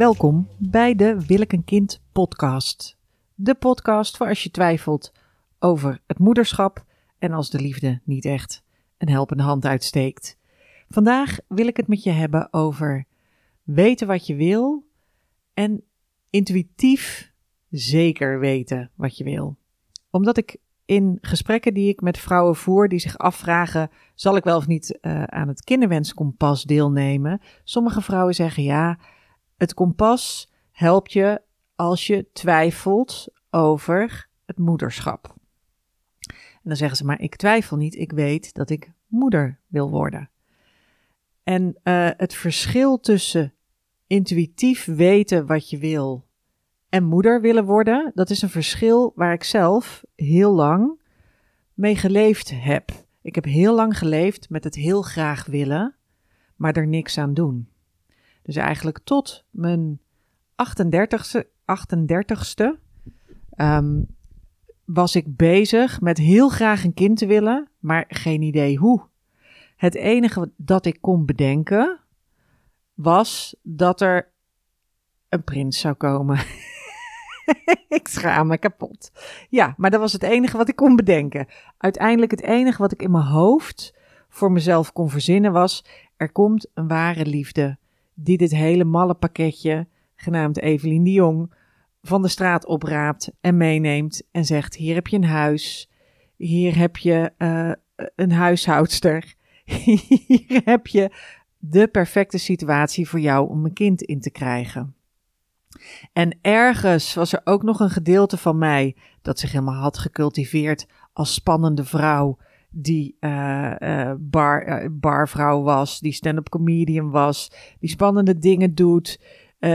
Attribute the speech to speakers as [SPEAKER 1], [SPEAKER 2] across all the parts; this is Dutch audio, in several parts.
[SPEAKER 1] Welkom bij de Wil ik een kind podcast. De podcast voor als je twijfelt over het moederschap en als de liefde niet echt een helpende hand uitsteekt. Vandaag wil ik het met je hebben over weten wat je wil en intuïtief zeker weten wat je wil. Omdat ik in gesprekken die ik met vrouwen voer die zich afvragen: zal ik wel of niet uh, aan het kinderwenskompas deelnemen? Sommige vrouwen zeggen ja, het kompas helpt je als je twijfelt over het moederschap. En dan zeggen ze maar: ik twijfel niet, ik weet dat ik moeder wil worden. En uh, het verschil tussen intuïtief weten wat je wil en moeder willen worden, dat is een verschil waar ik zelf heel lang mee geleefd heb. Ik heb heel lang geleefd met het heel graag willen, maar er niks aan doen. Dus eigenlijk tot mijn 38ste, 38ste um, was ik bezig met heel graag een kind te willen, maar geen idee hoe. Het enige dat ik kon bedenken was dat er een prins zou komen. ik schaam me kapot. Ja, maar dat was het enige wat ik kon bedenken. Uiteindelijk het enige wat ik in mijn hoofd voor mezelf kon verzinnen was: er komt een ware liefde die dit hele malle pakketje, genaamd Evelien de Jong, van de straat opraapt en meeneemt en zegt: hier heb je een huis, hier heb je uh, een huishoudster, hier heb je de perfecte situatie voor jou om een kind in te krijgen. En ergens was er ook nog een gedeelte van mij dat zich helemaal had gecultiveerd als spannende vrouw. Die uh, uh, bar, uh, barvrouw was, die stand-up comedian was, die spannende dingen doet,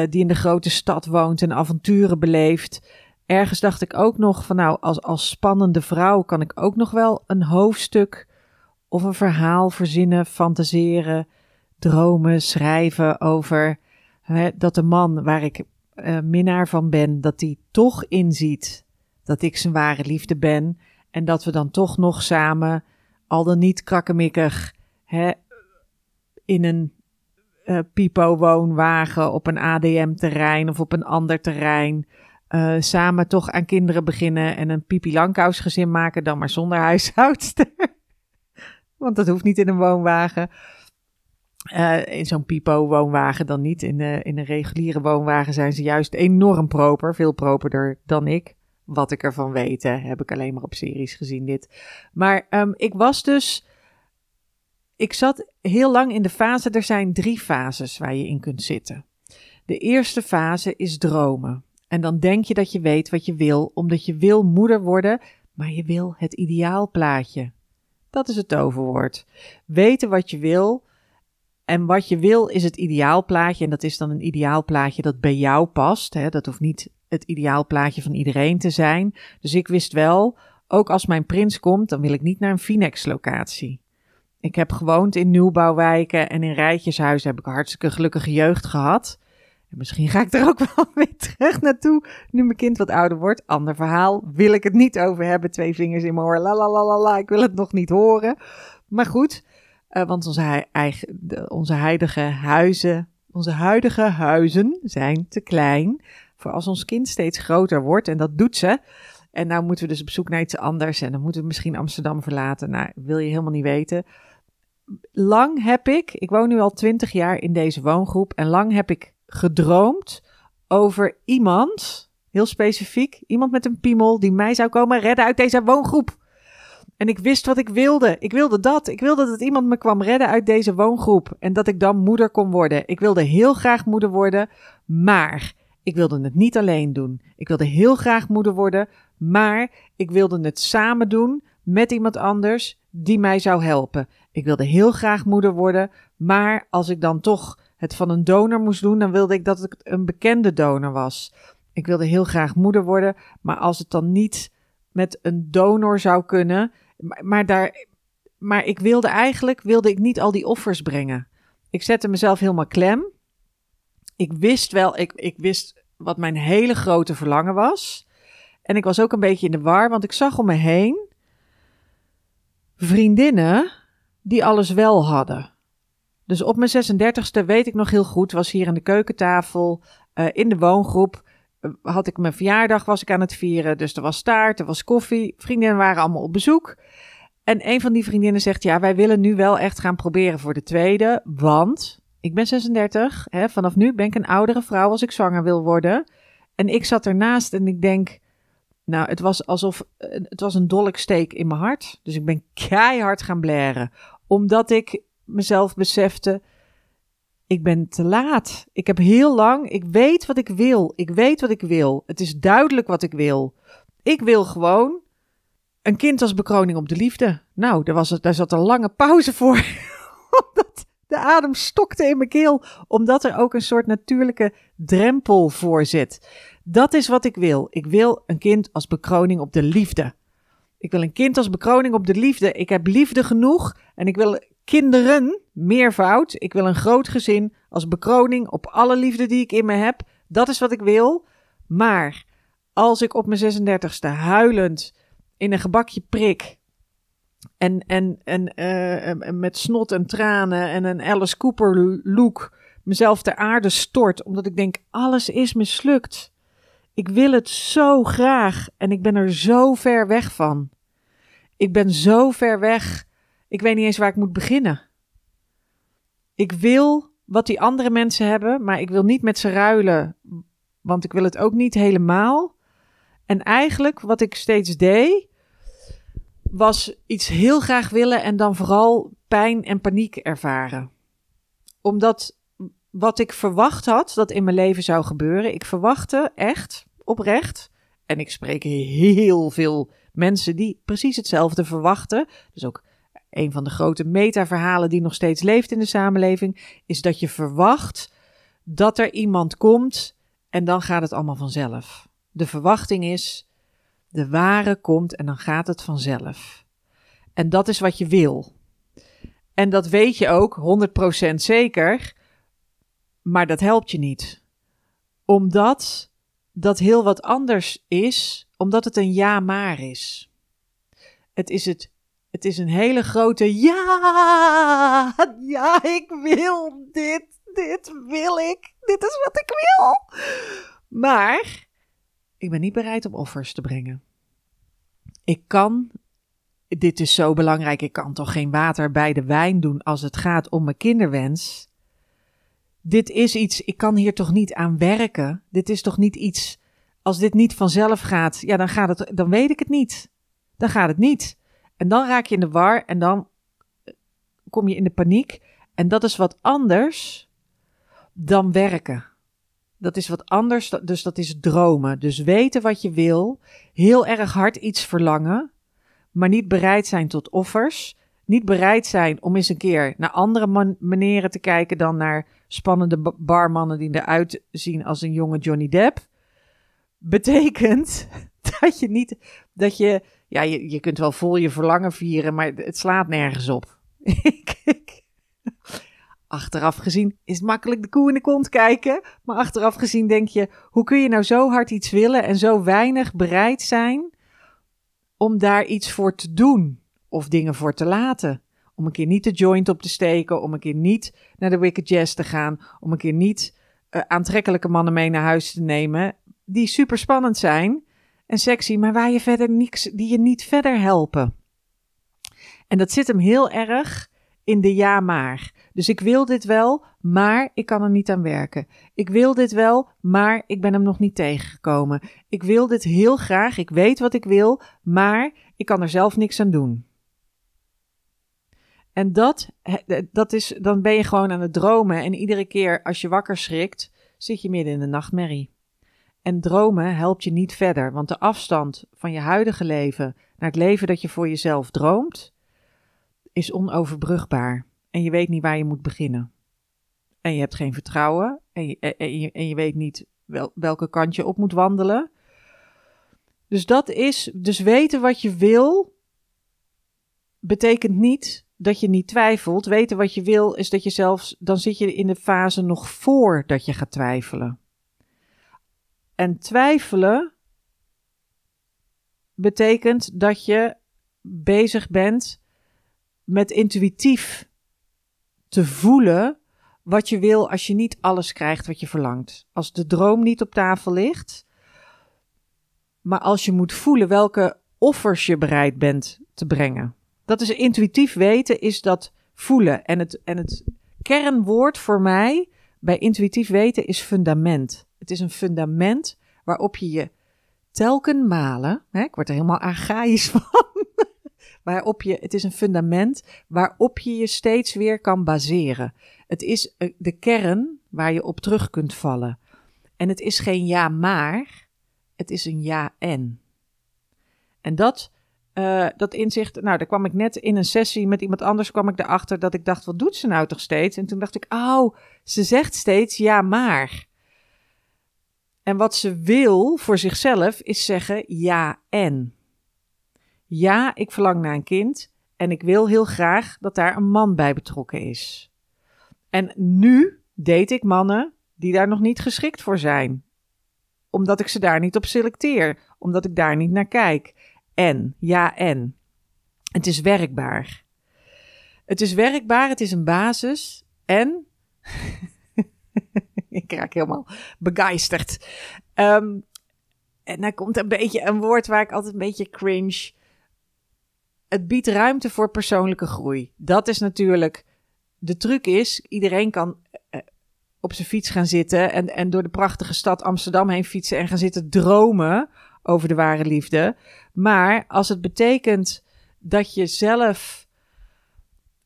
[SPEAKER 1] die in de grote stad woont en avonturen beleeft. Ergens dacht ik ook nog van nou, als, als spannende vrouw kan ik ook nog wel een hoofdstuk of een verhaal verzinnen, fantaseren, dromen, schrijven over hè, dat de man waar ik minnaar van ben, dat die toch inziet dat ik zijn ware liefde ben. En dat we dan toch nog samen, al dan niet krakkemikkig, hè, in een uh, pipo-woonwagen op een ADM-terrein of op een ander terrein. Uh, samen toch aan kinderen beginnen en een Pipi gezin maken, dan maar zonder huishoudster. Want dat hoeft niet in een woonwagen. Uh, in zo'n Pipo-woonwagen dan niet. In, in een reguliere woonwagen zijn ze juist enorm proper. Veel properder dan ik. Wat ik ervan weet, heb ik alleen maar op series gezien dit. Maar um, ik was dus... Ik zat heel lang in de fase... Er zijn drie fases waar je in kunt zitten. De eerste fase is dromen. En dan denk je dat je weet wat je wil, omdat je wil moeder worden, maar je wil het ideaalplaatje. Dat is het toverwoord. Weten wat je wil en wat je wil is het ideaalplaatje. En dat is dan een ideaalplaatje dat bij jou past. Hè? Dat hoeft niet het ideaalplaatje van iedereen te zijn. Dus ik wist wel, ook als mijn prins komt, dan wil ik niet naar een Finex-locatie. Ik heb gewoond in nieuwbouwwijken en in rijtjeshuizen heb ik een hartstikke gelukkige jeugd gehad. En misschien ga ik er ook wel weer terug naartoe nu mijn kind wat ouder wordt. Ander verhaal, wil ik het niet over hebben. Twee vingers in mijn oor, la la la la ik wil het nog niet horen. Maar goed, uh, want onze, eigen, onze huidige huizen, onze huidige huizen zijn te klein als ons kind steeds groter wordt. En dat doet ze. En nou moeten we dus op zoek naar iets anders. En dan moeten we misschien Amsterdam verlaten. Nou, wil je helemaal niet weten. Lang heb ik, ik woon nu al twintig jaar in deze woongroep. En lang heb ik gedroomd over iemand, heel specifiek, iemand met een piemel die mij zou komen redden uit deze woongroep. En ik wist wat ik wilde. Ik wilde dat. Ik wilde dat iemand me kwam redden uit deze woongroep. En dat ik dan moeder kon worden. Ik wilde heel graag moeder worden, maar ik wilde het niet alleen doen. Ik wilde heel graag moeder worden, maar ik wilde het samen doen met iemand anders die mij zou helpen. Ik wilde heel graag moeder worden, maar als ik dan toch het van een donor moest doen, dan wilde ik dat het een bekende donor was. Ik wilde heel graag moeder worden, maar als het dan niet met een donor zou kunnen, maar, daar, maar ik wilde eigenlijk wilde ik niet al die offers brengen. Ik zette mezelf helemaal klem. Ik wist wel, ik, ik wist wat mijn hele grote verlangen was. En ik was ook een beetje in de war, want ik zag om me heen vriendinnen die alles wel hadden. Dus op mijn 36e weet ik nog heel goed, was hier aan de keukentafel uh, in de woongroep. Uh, had ik mijn verjaardag, was ik aan het vieren. Dus er was taart, er was koffie. Vriendinnen waren allemaal op bezoek. En een van die vriendinnen zegt: Ja, wij willen nu wel echt gaan proberen voor de tweede. Want ik ben 36. Hè, vanaf nu ben ik een oudere vrouw als ik zwanger wil worden. En ik zat ernaast en ik denk. Nou, het was alsof het was een dolksteek in mijn hart. Dus ik ben keihard gaan blaren. Omdat ik mezelf besefte, ik ben te laat. Ik heb heel lang, ik weet wat ik wil. Ik weet wat ik wil. Het is duidelijk wat ik wil. Ik wil gewoon een kind als bekroning op de liefde. Nou, daar, was het, daar zat een lange pauze voor. de adem stokte in mijn keel. Omdat er ook een soort natuurlijke drempel voor zit. Dat is wat ik wil. Ik wil een kind als bekroning op de liefde. Ik wil een kind als bekroning op de liefde. Ik heb liefde genoeg en ik wil kinderen, meervoud. Ik wil een groot gezin als bekroning op alle liefde die ik in me heb. Dat is wat ik wil. Maar als ik op mijn 36e huilend in een gebakje prik. En, en, en uh, met snot en tranen en een Alice Cooper look mezelf ter aarde stort. Omdat ik denk, alles is mislukt. Ik wil het zo graag en ik ben er zo ver weg van. Ik ben zo ver weg ik weet niet eens waar ik moet beginnen. Ik wil wat die andere mensen hebben, maar ik wil niet met ze ruilen, want ik wil het ook niet helemaal. En eigenlijk wat ik steeds deed, was iets heel graag willen en dan vooral pijn en paniek ervaren. Omdat wat ik verwacht had dat in mijn leven zou gebeuren, ik verwachtte echt, oprecht, en ik spreek heel veel mensen die precies hetzelfde verwachten, dus ook een van de grote metaverhalen die nog steeds leeft in de samenleving, is dat je verwacht dat er iemand komt en dan gaat het allemaal vanzelf. De verwachting is, de ware komt en dan gaat het vanzelf. En dat is wat je wil. En dat weet je ook 100% zeker, maar dat helpt je niet. Omdat dat heel wat anders is, omdat het een ja maar is. Het is het het is een hele grote ja, ja, ik wil dit, dit wil ik, dit is wat ik wil. Maar ik ben niet bereid om offers te brengen. Ik kan, dit is zo belangrijk, ik kan toch geen water bij de wijn doen als het gaat om mijn kinderwens. Dit is iets, ik kan hier toch niet aan werken. Dit is toch niet iets, als dit niet vanzelf gaat, ja, dan gaat het, dan weet ik het niet. Dan gaat het niet. En dan raak je in de war en dan eh, kom je in de paniek. En dat is wat anders dan werken. Dat is wat anders, dus dat is dromen. Dus weten wat je wil, heel erg hard iets verlangen, maar niet bereid zijn tot offers. Niet bereid zijn om eens een keer naar andere man manieren te kijken dan naar spannende barmannen die eruit zien als een jonge Johnny Depp. Betekent dat je niet, dat je ja, je, je kunt wel vol je verlangen vieren, maar het slaat nergens op. achteraf gezien is het makkelijk de koe in de kont kijken. Maar achteraf gezien denk je, hoe kun je nou zo hard iets willen en zo weinig bereid zijn om daar iets voor te doen of dingen voor te laten? Om een keer niet de joint op te steken, om een keer niet naar de Wicked Jazz te gaan, om een keer niet uh, aantrekkelijke mannen mee naar huis te nemen, die super spannend zijn, en sexy, maar waar je verder niks, die je niet verder helpen. En dat zit hem heel erg in de ja maar. Dus ik wil dit wel, maar ik kan er niet aan werken. Ik wil dit wel, maar ik ben hem nog niet tegengekomen. Ik wil dit heel graag, ik weet wat ik wil, maar ik kan er zelf niks aan doen. En dat, dat is, dan ben je gewoon aan het dromen en iedere keer als je wakker schrikt, zit je midden in de nachtmerrie. En dromen helpt je niet verder, want de afstand van je huidige leven naar het leven dat je voor jezelf droomt, is onoverbrugbaar. En je weet niet waar je moet beginnen. En je hebt geen vertrouwen en je, en je, weet niet wel, welke kant je op moet wandelen. Dus dat is, dus weten wat je wil, betekent niet dat je niet twijfelt. Weten wat je wil is dat je zelfs, dan zit je in de fase nog voor dat je gaat twijfelen. En twijfelen betekent dat je bezig bent met intuïtief te voelen wat je wil als je niet alles krijgt wat je verlangt. Als de droom niet op tafel ligt, maar als je moet voelen welke offers je bereid bent te brengen. Dat is intuïtief weten, is dat voelen. En het, en het kernwoord voor mij bij intuïtief weten is fundament. Het is een fundament waarop je je telken malen, hè, ik word er helemaal archaïs van, waarop je, het is een fundament waarop je je steeds weer kan baseren. Het is eh, de kern waar je op terug kunt vallen. En het is geen ja maar, het is een ja en. En dat, uh, dat inzicht, nou, daar kwam ik net in een sessie met iemand anders, kwam ik erachter dat ik dacht, wat doet ze nou toch steeds? En toen dacht ik, oh, ze zegt steeds ja maar. En wat ze wil voor zichzelf is zeggen ja en. Ja, ik verlang naar een kind en ik wil heel graag dat daar een man bij betrokken is. En nu date ik mannen die daar nog niet geschikt voor zijn. Omdat ik ze daar niet op selecteer, omdat ik daar niet naar kijk. En, ja en. Het is werkbaar. Het is werkbaar, het is een basis en ik raak helemaal begeisterd. Um, en dan komt een beetje een woord waar ik altijd een beetje cringe. Het biedt ruimte voor persoonlijke groei. Dat is natuurlijk. De truc is, iedereen kan uh, op zijn fiets gaan zitten en, en door de prachtige stad Amsterdam heen fietsen en gaan zitten dromen over de ware liefde. Maar als het betekent dat je zelf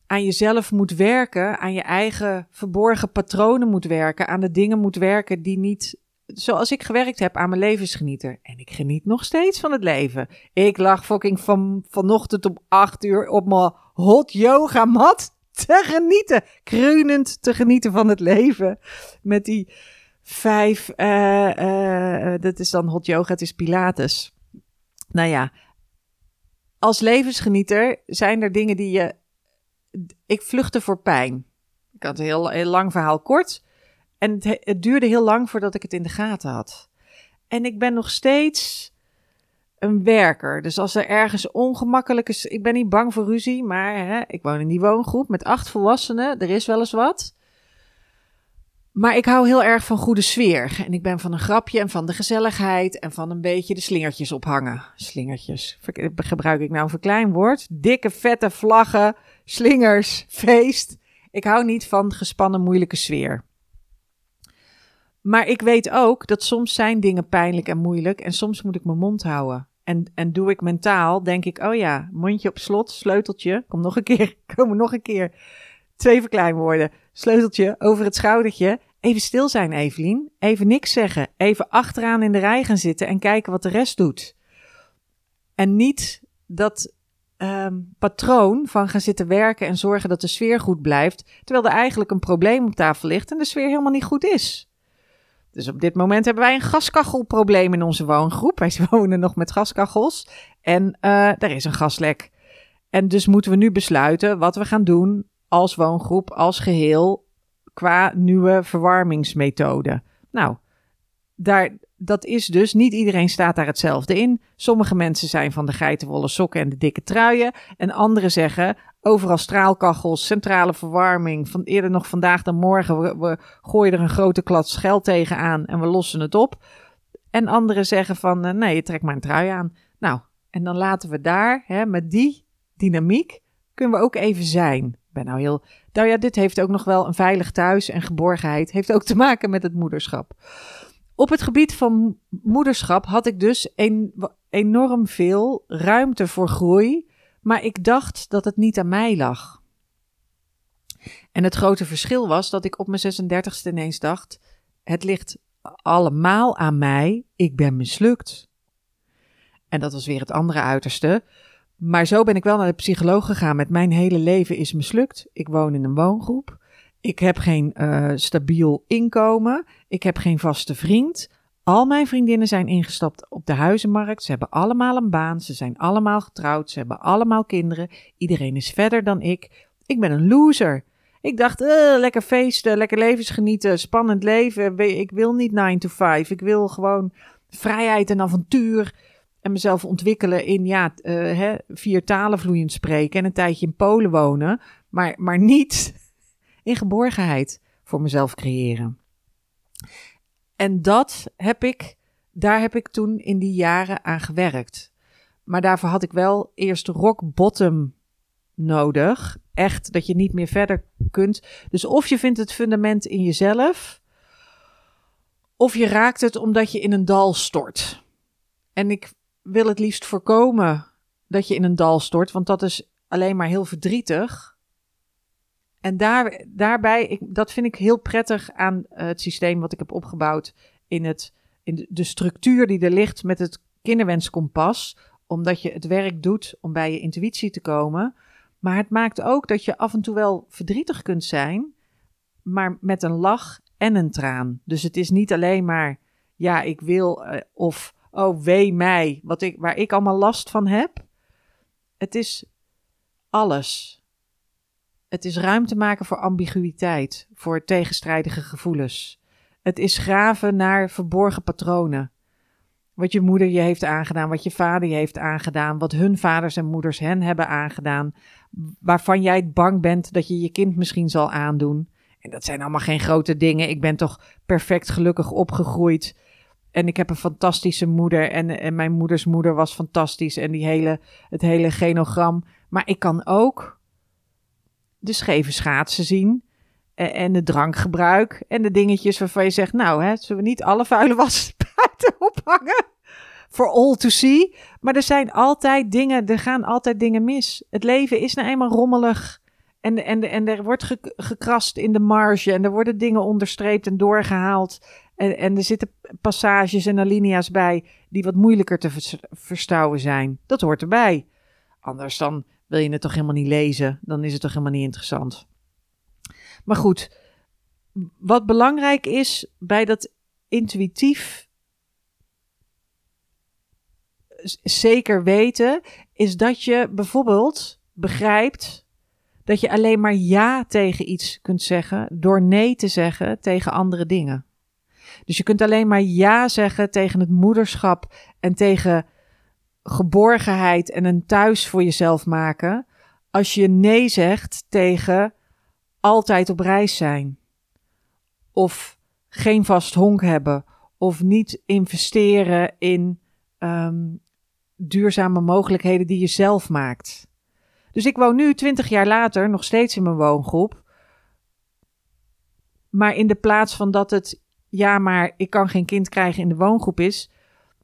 [SPEAKER 1] aan jezelf moet werken, aan je eigen verborgen patronen moet werken, aan de dingen moet werken die niet zoals ik gewerkt heb aan mijn levensgenieter. En ik geniet nog steeds van het leven. Ik lag fucking van, vanochtend om acht uur op mijn hot yoga mat te genieten. Kreunend te genieten van het leven. Met die vijf, uh, uh, dat is dan hot yoga, het is pilates. Nou ja, als levensgenieter zijn er dingen die je ik vluchtte voor pijn. Ik had een heel lang verhaal kort. En het, duurde heel lang voordat ik het in de gaten had. En ik ben nog steeds een werker. Dus als er ergens ongemakkelijk is. Ik ben niet bang voor ruzie, maar hè, ik woon in die woongroep met acht volwassenen. Er is wel eens wat. Maar ik hou heel erg van goede sfeer. En ik ben van een grapje en van de gezelligheid en van een beetje de slingertjes ophangen. Slingertjes. Gebruik ik nou een verkleinwoord? Dikke, vette vlaggen, slingers, feest. Ik hou niet van gespannen, moeilijke sfeer. Maar ik weet ook dat soms zijn dingen pijnlijk en moeilijk en soms moet ik mijn mond houden. En, en doe ik mentaal, denk ik, oh ja, mondje op slot, sleuteltje, kom nog een keer, kom nog een keer. Twee verkleinwoorden, sleuteltje over het schoudertje. Even stil zijn, Evelien. Even niks zeggen. Even achteraan in de rij gaan zitten en kijken wat de rest doet. En niet dat um, patroon van gaan zitten werken en zorgen dat de sfeer goed blijft, terwijl er eigenlijk een probleem op tafel ligt en de sfeer helemaal niet goed is. Dus op dit moment hebben wij een gaskachelprobleem in onze woongroep. Wij wonen nog met gaskachels en uh, er is een gaslek. En dus moeten we nu besluiten wat we gaan doen als woongroep, als geheel, qua nieuwe verwarmingsmethode. Nou, daar, dat is dus, niet iedereen staat daar hetzelfde in. Sommige mensen zijn van de geitenwolle sokken en de dikke truien. En anderen zeggen, overal straalkachels, centrale verwarming. Van eerder nog vandaag dan morgen, we, we gooien er een grote klad geld tegenaan en we lossen het op. En anderen zeggen van, uh, nee, je trekt maar een trui aan. Nou, en dan laten we daar, hè, met die dynamiek, kunnen we ook even zijn. Ik ben nou heel, nou ja, dit heeft ook nog wel een veilig thuis en geborgenheid. Heeft ook te maken met het moederschap. Op het gebied van moederschap had ik dus enorm veel ruimte voor groei, maar ik dacht dat het niet aan mij lag. En het grote verschil was dat ik op mijn 36e ineens dacht: het ligt allemaal aan mij, ik ben mislukt. En dat was weer het andere uiterste. Maar zo ben ik wel naar de psycholoog gegaan met mijn hele leven is mislukt. Ik woon in een woongroep. Ik heb geen uh, stabiel inkomen. Ik heb geen vaste vriend. Al mijn vriendinnen zijn ingestapt op de huizenmarkt. Ze hebben allemaal een baan. Ze zijn allemaal getrouwd. Ze hebben allemaal kinderen. Iedereen is verder dan ik. Ik ben een loser. Ik dacht, uh, lekker feesten, lekker levensgenieten, spannend leven. Ik wil niet 9 to 5. Ik wil gewoon vrijheid en avontuur. En mezelf ontwikkelen in ja, uh, hè, vier talen vloeiend spreken. En een tijdje in Polen wonen. Maar, maar niet in geborgenheid voor mezelf creëren. En dat heb ik, daar heb ik toen in die jaren aan gewerkt. Maar daarvoor had ik wel eerst rock bottom nodig. Echt dat je niet meer verder kunt. Dus of je vindt het fundament in jezelf, of je raakt het omdat je in een dal stort. En ik wil het liefst voorkomen dat je in een dal stort, want dat is alleen maar heel verdrietig. En daar, daarbij, ik, dat vind ik heel prettig aan het systeem wat ik heb opgebouwd in, het, in de structuur die er ligt met het kinderwenskompas. Omdat je het werk doet om bij je intuïtie te komen. Maar het maakt ook dat je af en toe wel verdrietig kunt zijn, maar met een lach en een traan. Dus het is niet alleen maar, ja, ik wil, uh, of oh, wee mij, wat ik, waar ik allemaal last van heb. Het is alles. Het is ruimte maken voor ambiguïteit, voor tegenstrijdige gevoelens. Het is graven naar verborgen patronen. Wat je moeder je heeft aangedaan, wat je vader je heeft aangedaan, wat hun vaders en moeders hen hebben aangedaan, waarvan jij bang bent dat je je kind misschien zal aandoen. En dat zijn allemaal geen grote dingen. Ik ben toch perfect gelukkig opgegroeid. En ik heb een fantastische moeder. En, en mijn moeders moeder was fantastisch. En die hele, het hele genogram. Maar ik kan ook de scheve schaatsen zien. En, en het drankgebruik. En de dingetjes waarvan je zegt: Nou, hè, zullen we niet alle vuile was buiten ophangen? For all to see. Maar er zijn altijd dingen, er gaan altijd dingen mis. Het leven is nou eenmaal rommelig. En, en, en er wordt gekrast in de marge. En er worden dingen onderstreept en doorgehaald. En, en er zitten passages en alinea's bij die wat moeilijker te verstouwen zijn. Dat hoort erbij. Anders dan wil je het toch helemaal niet lezen. Dan is het toch helemaal niet interessant. Maar goed, wat belangrijk is bij dat intuïtief zeker weten, is dat je bijvoorbeeld begrijpt dat je alleen maar ja tegen iets kunt zeggen door nee te zeggen tegen andere dingen. Dus je kunt alleen maar ja zeggen tegen het moederschap en tegen geborgenheid en een thuis voor jezelf maken als je nee zegt tegen altijd op reis zijn. Of geen vast honk hebben. Of niet investeren in um, duurzame mogelijkheden die je zelf maakt. Dus ik woon nu, twintig jaar later, nog steeds in mijn woongroep. Maar in de plaats van dat het, ja, maar ik kan geen kind krijgen in de woongroep is,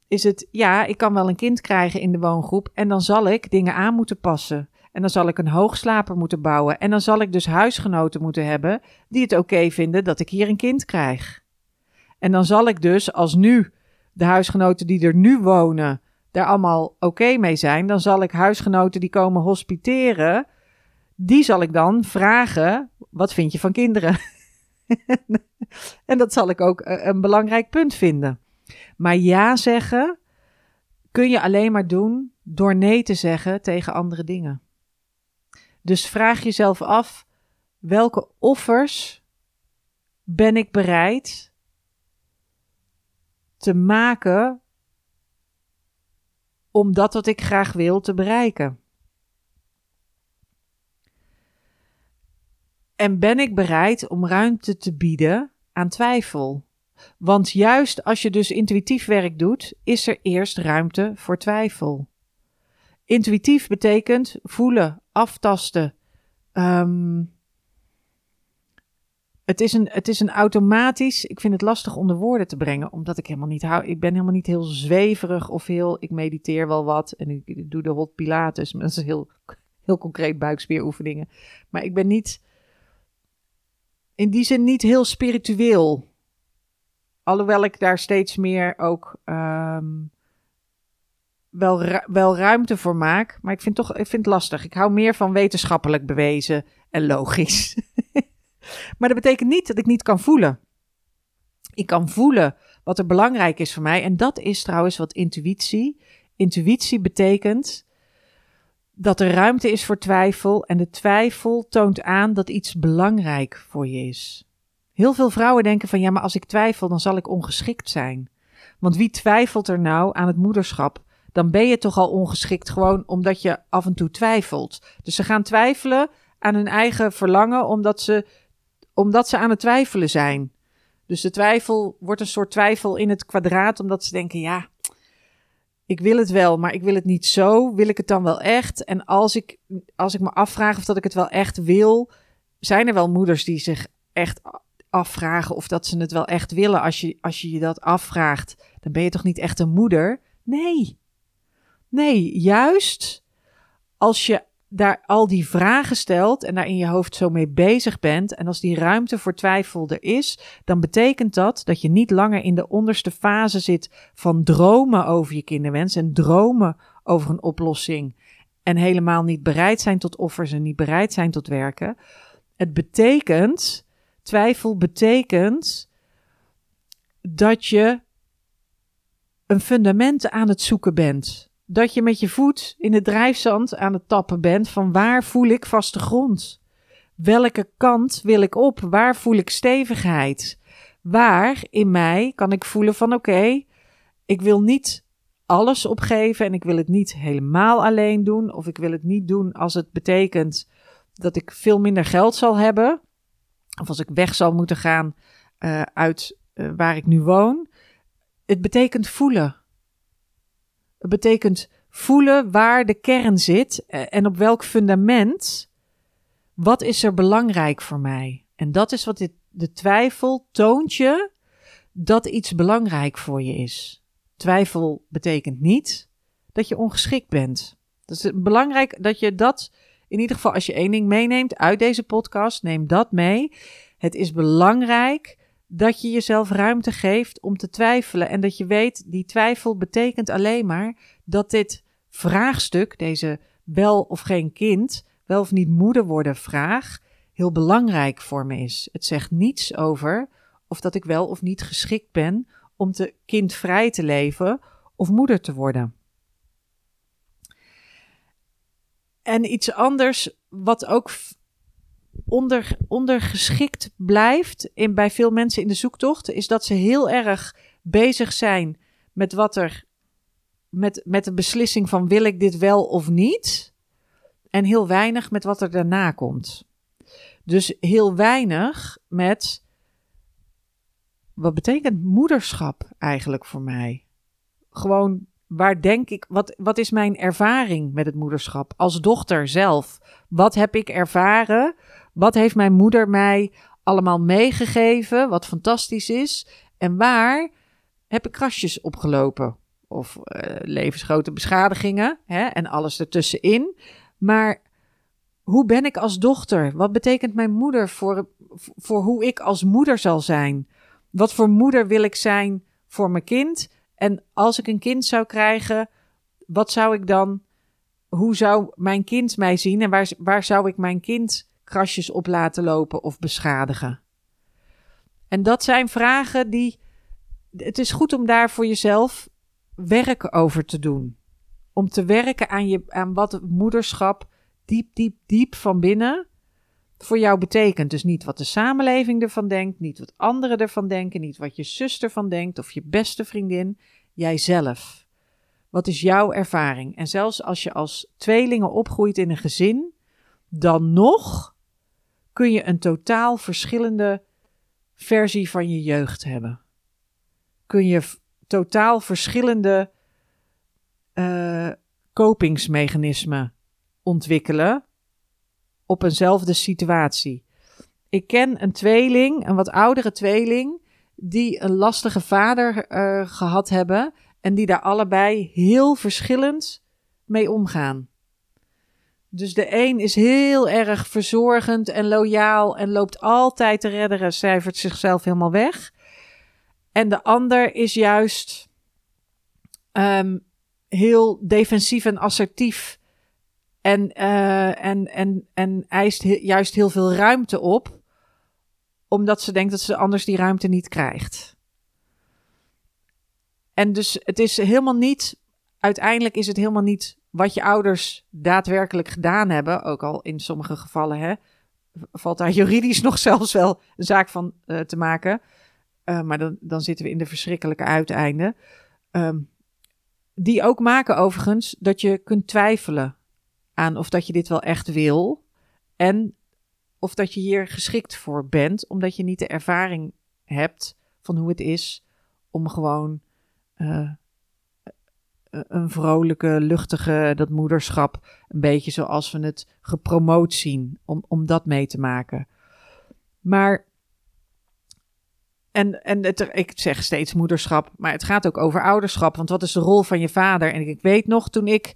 [SPEAKER 1] is het, ja, ik kan wel een kind krijgen in de woongroep en dan zal ik dingen aan moeten passen. En dan zal ik een hoogslaper moeten bouwen. En dan zal ik dus huisgenoten moeten hebben die het oké vinden dat ik hier een kind krijg. En dan zal ik dus, als nu de huisgenoten die er nu wonen, daar allemaal oké mee zijn, dan zal ik huisgenoten die komen hospiteren, die zal ik dan vragen: wat vind je van kinderen? en dat zal ik ook eh, een belangrijk punt vinden. Maar ja zeggen kun je alleen maar doen door nee te zeggen tegen andere dingen. Dus vraag jezelf af: welke offers ben ik bereid te maken om dat wat ik graag wil te bereiken? En ben ik bereid om ruimte te bieden aan twijfel? Want juist als je dus intuïtief werk doet, is er eerst ruimte voor twijfel. Intuïtief betekent voelen, aftasten. Ehm, het, is een, het is een automatisch. Ik vind het lastig onder woorden te brengen, omdat ik helemaal niet hou. Ik ben helemaal niet heel zweverig of heel. Ik mediteer wel wat en ik, doe de hot pilates. Maar dat is heel, heel concreet buikspieroefeningen. Maar ik ben niet. In die zin niet heel spiritueel. Alhoewel ik daar steeds meer ook ehm, wel, wel ruimte voor maak. Maar ik vind, toch, ik vind het lastig. Ik hou meer van wetenschappelijk bewezen en logisch. maar dat betekent niet dat ik niet kan voelen. Ik kan voelen wat er belangrijk is voor mij. En dat is trouwens wat intuïtie. Intuïtie betekent dat er ruimte is voor twijfel. En de twijfel toont aan dat iets belangrijk voor je is. Heel veel vrouwen denken van ja, maar als ik twijfel, dan zal ik ongeschikt zijn. Want wie twijfelt er nou aan het moederschap? Dan ben je toch al ongeschikt gewoon omdat je af en toe twijfelt. Dus ze gaan twijfelen aan hun eigen verlangen omdat ze omdat ze aan het twijfelen zijn. Dus de twijfel wordt een soort twijfel in het kwadraat, omdat ze denken: ja, ik wil het wel, maar ik wil het niet zo. Wil ik het dan wel echt? En als ik, als ik me afvraag of dat ik het wel echt wil, zijn er wel moeders die zich echt afvragen of dat ze het wel echt willen. Als je, als je je dat afvraagt, dan ben je toch niet echt een moeder? Nee. Nee, juist als je daar al die vragen stelt en daar in je hoofd zo mee bezig bent en als die ruimte voor twijfel er is, dan betekent dat dat je niet langer in de onderste fase zit van dromen over je kinderwens en dromen over een oplossing en helemaal niet bereid zijn tot offers en niet bereid zijn tot werken. Het betekent, twijfel betekent dat je een fundament aan het zoeken bent dat je met je voet in het drijfzand aan het tappen bent van waar voel ik vaste grond? Welke kant wil ik op? Waar voel ik stevigheid? Waar in mij kan ik voelen van oké, ik wil niet alles opgeven en ik wil het niet helemaal alleen doen of ik wil het niet doen als het betekent dat ik veel minder geld zal hebben of als ik weg zal moeten gaan uh, uit uh, waar ik nu woon. Het betekent voelen. Het betekent voelen waar de kern zit eh, en op welk fundament. Wat is er belangrijk voor mij? En dat is wat dit, de twijfel toont je dat iets belangrijk voor je is. Twijfel betekent niet dat je ongeschikt bent. Het is belangrijk dat je dat, in ieder geval als je één ding meeneemt uit deze podcast, neem dat mee. Het is belangrijk dat je jezelf ruimte geeft om te twijfelen en dat je weet, die twijfel betekent alleen maar dat dit vraagstuk, deze wel of geen kind, wel of niet moeder worden vraag, heel belangrijk voor me is. Het zegt niets over of dat ik wel of niet geschikt ben om te kindvrij te leven of moeder te worden. En iets anders wat ook onder, ondergeschikt blijft in, bij veel mensen in de zoektocht, is dat ze heel erg bezig zijn met wat er. Met, met de beslissing van wil ik dit wel of niet. En heel weinig met wat er daarna komt. Dus heel weinig met. Wat betekent moederschap eigenlijk voor mij? Gewoon waar denk ik, wat, wat is mijn ervaring met het moederschap als dochter zelf? Wat heb ik ervaren? Wat heeft mijn moeder mij allemaal meegegeven, wat fantastisch is? En waar heb ik krasjes opgelopen? Of uh, levensgrote beschadigingen hè, en alles ertussenin. Maar hoe ben ik als dochter? Wat betekent mijn moeder voor, voor hoe ik als moeder zal zijn? Wat voor moeder wil ik zijn voor mijn kind? En als ik een kind zou krijgen, wat zou ik dan, hoe zou mijn kind mij zien en waar, waar zou ik mijn kind krasjes op laten lopen of beschadigen? En dat zijn vragen die. Het is goed om daar voor jezelf werk over te doen. Om te werken aan, je, aan wat moederschap diep, diep, diep van binnen voor jou betekent. Dus niet wat de samenleving ervan denkt, niet wat anderen ervan denken, niet wat je zus ervan denkt of je beste vriendin, jijzelf. Wat is jouw ervaring? En zelfs als je als tweelingen opgroeit in een gezin, dan nog kun je een totaal verschillende versie van je jeugd hebben. Kun je totaal verschillende uh, kopingsmechanismen ontwikkelen op eenzelfde situatie. Ik ken een tweeling, een wat oudere tweeling, die een lastige vader uh, gehad hebben en die daar allebei heel verschillend mee omgaan. Dus de een is heel erg verzorgend en loyaal en loopt altijd te redderen, cijfert zichzelf helemaal weg. En de ander is juist um, heel defensief en assertief. En, uh, en, en, en eist juist heel veel ruimte op, omdat ze denkt dat ze anders die ruimte niet krijgt. En dus het is helemaal niet, uiteindelijk is het helemaal niet wat je ouders daadwerkelijk gedaan hebben, ook al in sommige gevallen hè, valt daar juridisch nog zelfs wel een zaak van uh, te maken. Uh, maar dan, dan zitten we in de verschrikkelijke uiteinden. Um, die ook maken overigens dat je kunt twijfelen aan of dat je dit wel echt wil. En of dat je hier geschikt voor bent, omdat je niet de ervaring hebt van hoe het is om gewoon uh, een vrolijke, luchtige, dat moederschap, een beetje zoals we het gepromoot zien, om, om dat mee te maken. Maar, en, en het, ik zeg steeds moederschap, maar het gaat ook over ouderschap, want wat is de rol van je vader? En ik weet nog, toen ik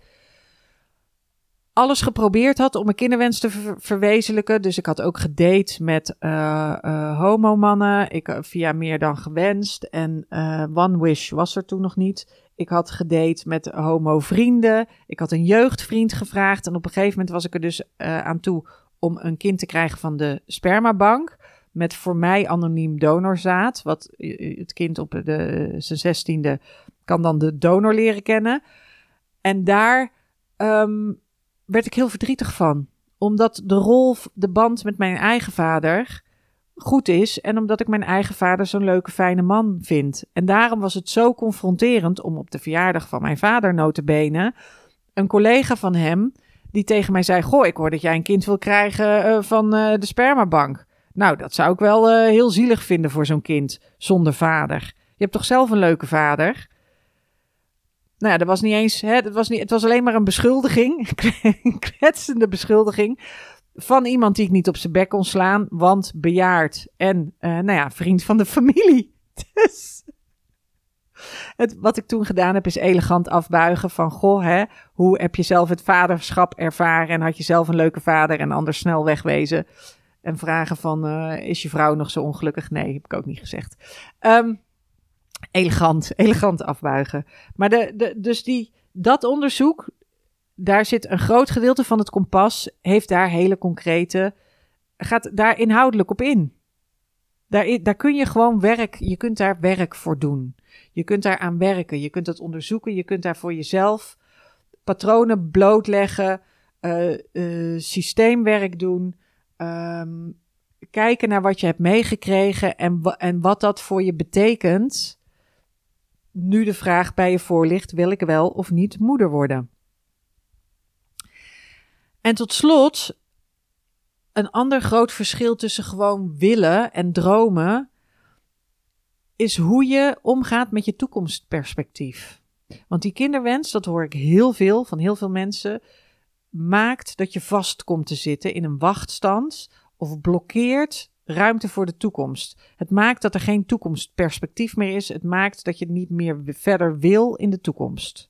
[SPEAKER 1] alles geprobeerd had om mijn kinderwens te verwezenlijken. Dus ik had ook gedate met uh, uh, homomannen. Ik uh, via meer dan gewenst. En One Wish was er toen nog niet. Ik had gedate met homo vrienden. Ik had een jeugdvriend gevraagd. En op een gegeven moment was ik er dus aan toe om een kind te krijgen van de spermabank. Met voor mij anoniem donorzaad. Wat het kind op de, zijn zestiende kan dan de donor leren kennen. En daar um, werd ik heel verdrietig van. Omdat de rol, de band met mijn eigen vader goed is. En omdat ik mijn eigen vader zo'n leuke, fijne man vind. En daarom was het zo confronterend om op de verjaardag van mijn vader, notabene, een collega van hem, die tegen mij zei: Goh, ik hoor dat jij een kind wil krijgen uh, van uh, de spermabank. Nou, dat zou ik wel uh, heel zielig vinden voor zo'n kind zonder vader. Je hebt toch zelf een leuke vader? Nou ja, dat was niet eens, hè, was niet, het was alleen maar een beschuldiging, een kwetsende beschuldiging van iemand die ik niet op zijn bek kon slaan, want bejaard en, uh, nou ja, vriend van de familie. Dus het, wat ik toen gedaan heb, is elegant afbuigen van, goh, hè, hoe heb je zelf het vaderschap ervaren en had je zelf een leuke vader en anders snel wegwezen? En vragen van, uh, is je vrouw nog zo ongelukkig? Nee, heb ik ook niet gezegd. Um, elegant, elegant afbuigen. Maar de, de, dus die, dat onderzoek, daar zit een groot gedeelte van het kompas, heeft daar hele concrete, gaat daar inhoudelijk op in. Daar, daar kun je gewoon werk, je kunt daar werk voor doen. Je kunt daar aan werken, je kunt het onderzoeken, je kunt daar voor jezelf patronen blootleggen, uh, uh, systeemwerk doen, um, kijken naar wat je hebt meegekregen en, en wat dat voor je betekent nu de vraag bij je voor ligt: wil ik wel of niet moeder worden? En tot slot, een ander groot verschil tussen gewoon willen en dromen is hoe je omgaat met je toekomstperspectief. Want die kinderwens, dat hoor ik heel veel van heel veel mensen, maakt dat je vast komt te zitten in een wachtstand of blokkeert ruimte voor de toekomst. Het maakt dat er geen toekomstperspectief meer is. Het maakt dat je niet meer verder wil in de toekomst.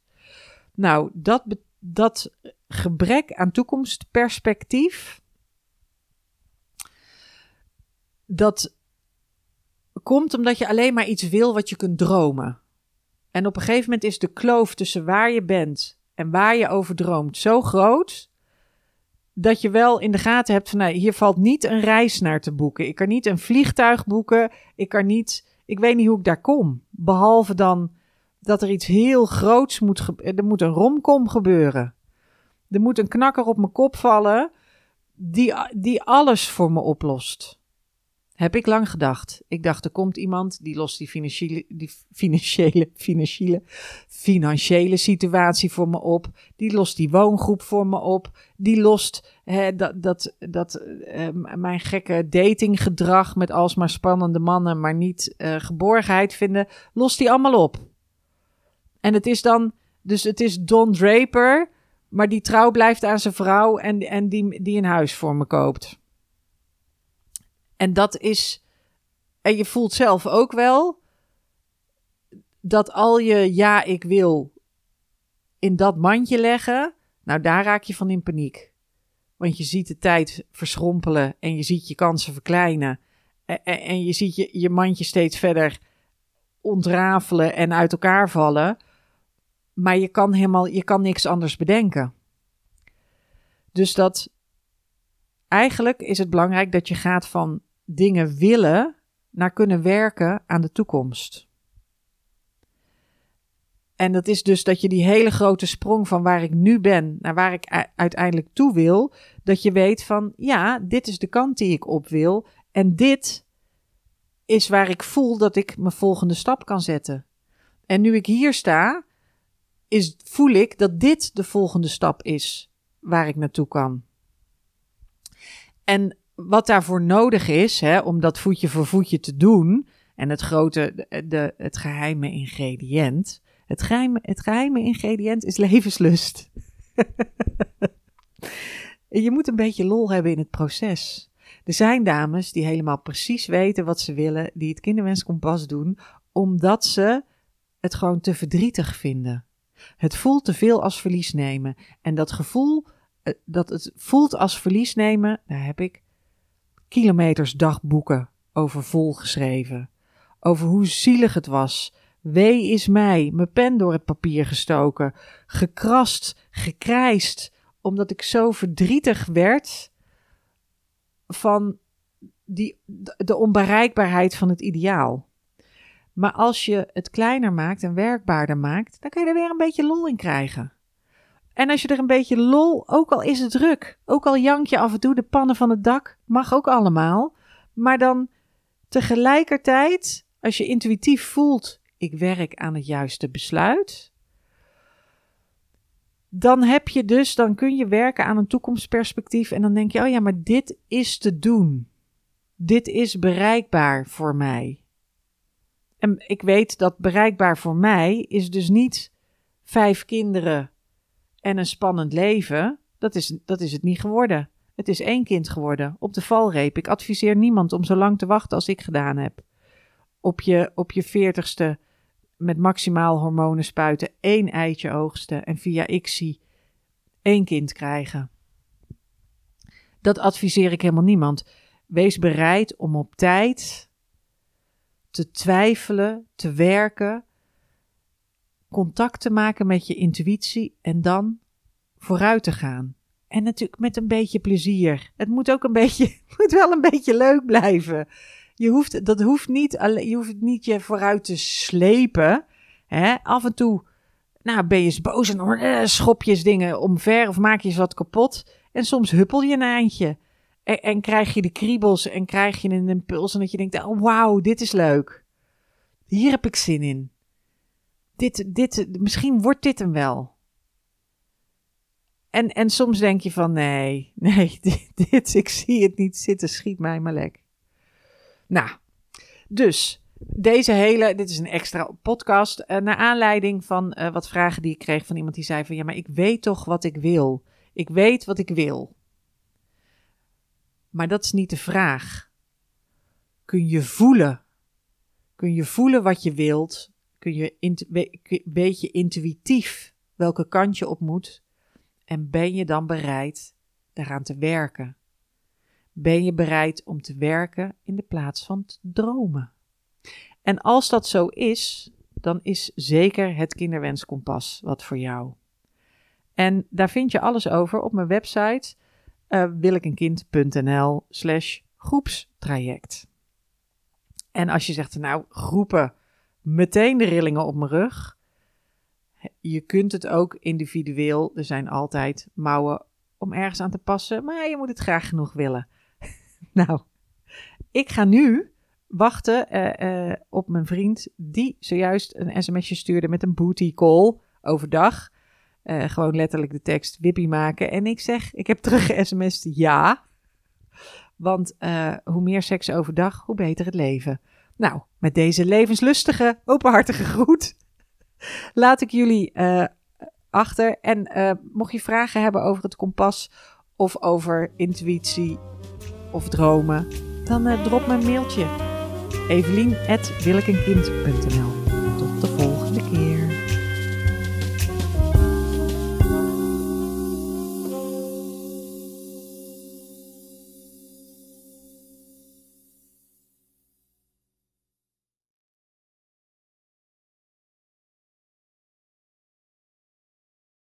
[SPEAKER 1] Nou, dat, dat gebrek aan toekomstperspectief, dat komt omdat je alleen maar iets wil wat je kunt dromen. En op een gegeven moment is de kloof tussen waar je bent en waar je over droomt zo groot dat je wel in de gaten hebt van nou, hier valt niet een reis naar te boeken. Ik kan niet een vliegtuig boeken. Ik kan niet, ik weet niet hoe ik daar kom. Behalve dan dat er iets heel groots moet Er moet een romkom gebeuren. Er moet een knakker op mijn kop vallen die, die alles voor me oplost. Heb ik lang gedacht. Ik dacht, er komt iemand die lost die financiële, die financiële, financiële, financiële situatie voor me op. Die lost die woongroep voor me op. Die lost hè, dat, dat, dat uh, mijn gekke datinggedrag met alsmaar spannende mannen, maar niet uh, geborgenheid vinden. Lost die allemaal op. En het is dan, dus het is Don Draper, maar die trouw blijft aan zijn vrouw en, en die, die een huis voor me koopt. En dat is. En je voelt zelf ook wel dat al je ja, ik wil in dat mandje leggen. Nou, daar raak je van in paniek. Want je ziet de tijd verschrompelen en je ziet je kansen verkleinen. En, en je ziet je, je mandje steeds verder ontrafelen en uit elkaar vallen. Maar je kan helemaal, je kan niks anders bedenken. Dus dat eigenlijk is het belangrijk dat je gaat van dingen willen naar kunnen werken aan de toekomst. En dat is dus dat je die hele grote sprong van waar ik nu ben naar waar ik uiteindelijk toe wil, dat je weet van ja, dit is de kant die ik op wil en dit is waar ik voel dat ik mijn volgende stap kan zetten. En nu ik hier sta, is, voel ik dat dit de volgende stap is waar ik naartoe kan. En wat daarvoor nodig is, hè, om dat voetje voor voetje te doen, en het grote, de, het geheime ingrediënt. Het geheime, het geheime ingrediënt is levenslust. je moet een beetje lol hebben in het proces. Er zijn dames die helemaal precies weten wat ze willen, die het kinderwenskompas doen, omdat ze het gewoon te verdrietig vinden. Het voelt te veel als verlies nemen. En dat gevoel, eh, dat het voelt als verlies nemen, daar heb ik kilometers dagboeken over volgeschreven. Over hoe zielig het was. Wee is mij, mijn pen door het papier gestoken, gekrast, gekrijst, omdat ik zo verdrietig werd van die, de onbereikbaarheid van het ideaal. Maar als je het kleiner maakt en werkbaarder maakt, dan kun je er weer een beetje lol in krijgen. En als je er een beetje lol, ook al is het druk, ook al jank je af en toe de pannen van het dak, mag ook allemaal. Maar dan tegelijkertijd, als je intuïtief voelt, ik werk aan het juiste besluit, dan heb je dus, dan kun je werken aan een toekomstperspectief en dan denk je, oh ja, maar dit is te doen. Dit is bereikbaar voor mij. En ik weet dat bereikbaar voor mij is dus niet vijf kinderen en een spannend leven. Dat is, dat is het niet geworden. Het is één kind geworden, op de valreep. Ik adviseer niemand om zo lang te wachten als ik gedaan heb. Op je, op je veertigste met maximaal hormonen spuiten, één eitje oogsten en via ICSI één kind krijgen. Dat adviseer ik helemaal niemand. Wees bereid om op tijd te twijfelen, te werken, contact te maken met je intuïtie en dan vooruit te gaan. En natuurlijk met een beetje plezier. Het moet ook een beetje, moet wel een beetje leuk blijven. Je hoeft, dat hoeft niet, je hoeft niet je vooruit te slepen. Hè? Af en toe nou, ben je eens boos en uh, schop je dingen omver of maak je eens wat kapot. En soms huppel je een eindje. En, en, krijg je de kriebels en krijg je een impuls en dat je denkt, oh, wauw, dit is leuk. Hier heb ik zin in. Dit, dit, misschien wordt dit hem wel. En, en soms denk je van, nee, nee, dit, dit ik zie het niet zitten, schiet mij maar lek. Nou, dus deze hele, dit is een extra podcast, uh, naar aanleiding van uh, wat vragen die ik kreeg van iemand die zei van, ja, maar ik weet toch wat ik wil. Ik weet wat ik wil. Maar dat is niet de vraag. Kun je voelen? Kun je voelen wat je wilt? Kun je een beetje intuïtief welke kant je op moet? En ben je dan bereid daaraan te werken? Ben je bereid om te werken in de plaats van te dromen? En als dat zo is, dan is zeker het kinderwenskompas wat voor jou. En daar vind je alles over op mijn website uh, willekenkind.nl slash groepstraject. En als je zegt, nou groepen, meteen de rillingen op mijn rug. Je kunt het ook individueel. Er zijn altijd mouwen om ergens aan te passen, maar je moet het graag genoeg willen. nou, ik ga nu wachten uh, uh, op mijn vriend die zojuist een sms'je stuurde met een booty call overdag. Uh, gewoon letterlijk de tekst wippie maken. En ik zeg, ik heb terug sms ja. Want hoe meer seks overdag, hoe beter het leven. Nou, met deze levenslustige, openhartige groet laat ik jullie achter. En mocht je vragen hebben over het kompas of over intuïtie of dromen, dan drop me een mailtje. Evelien.willekenkind.nl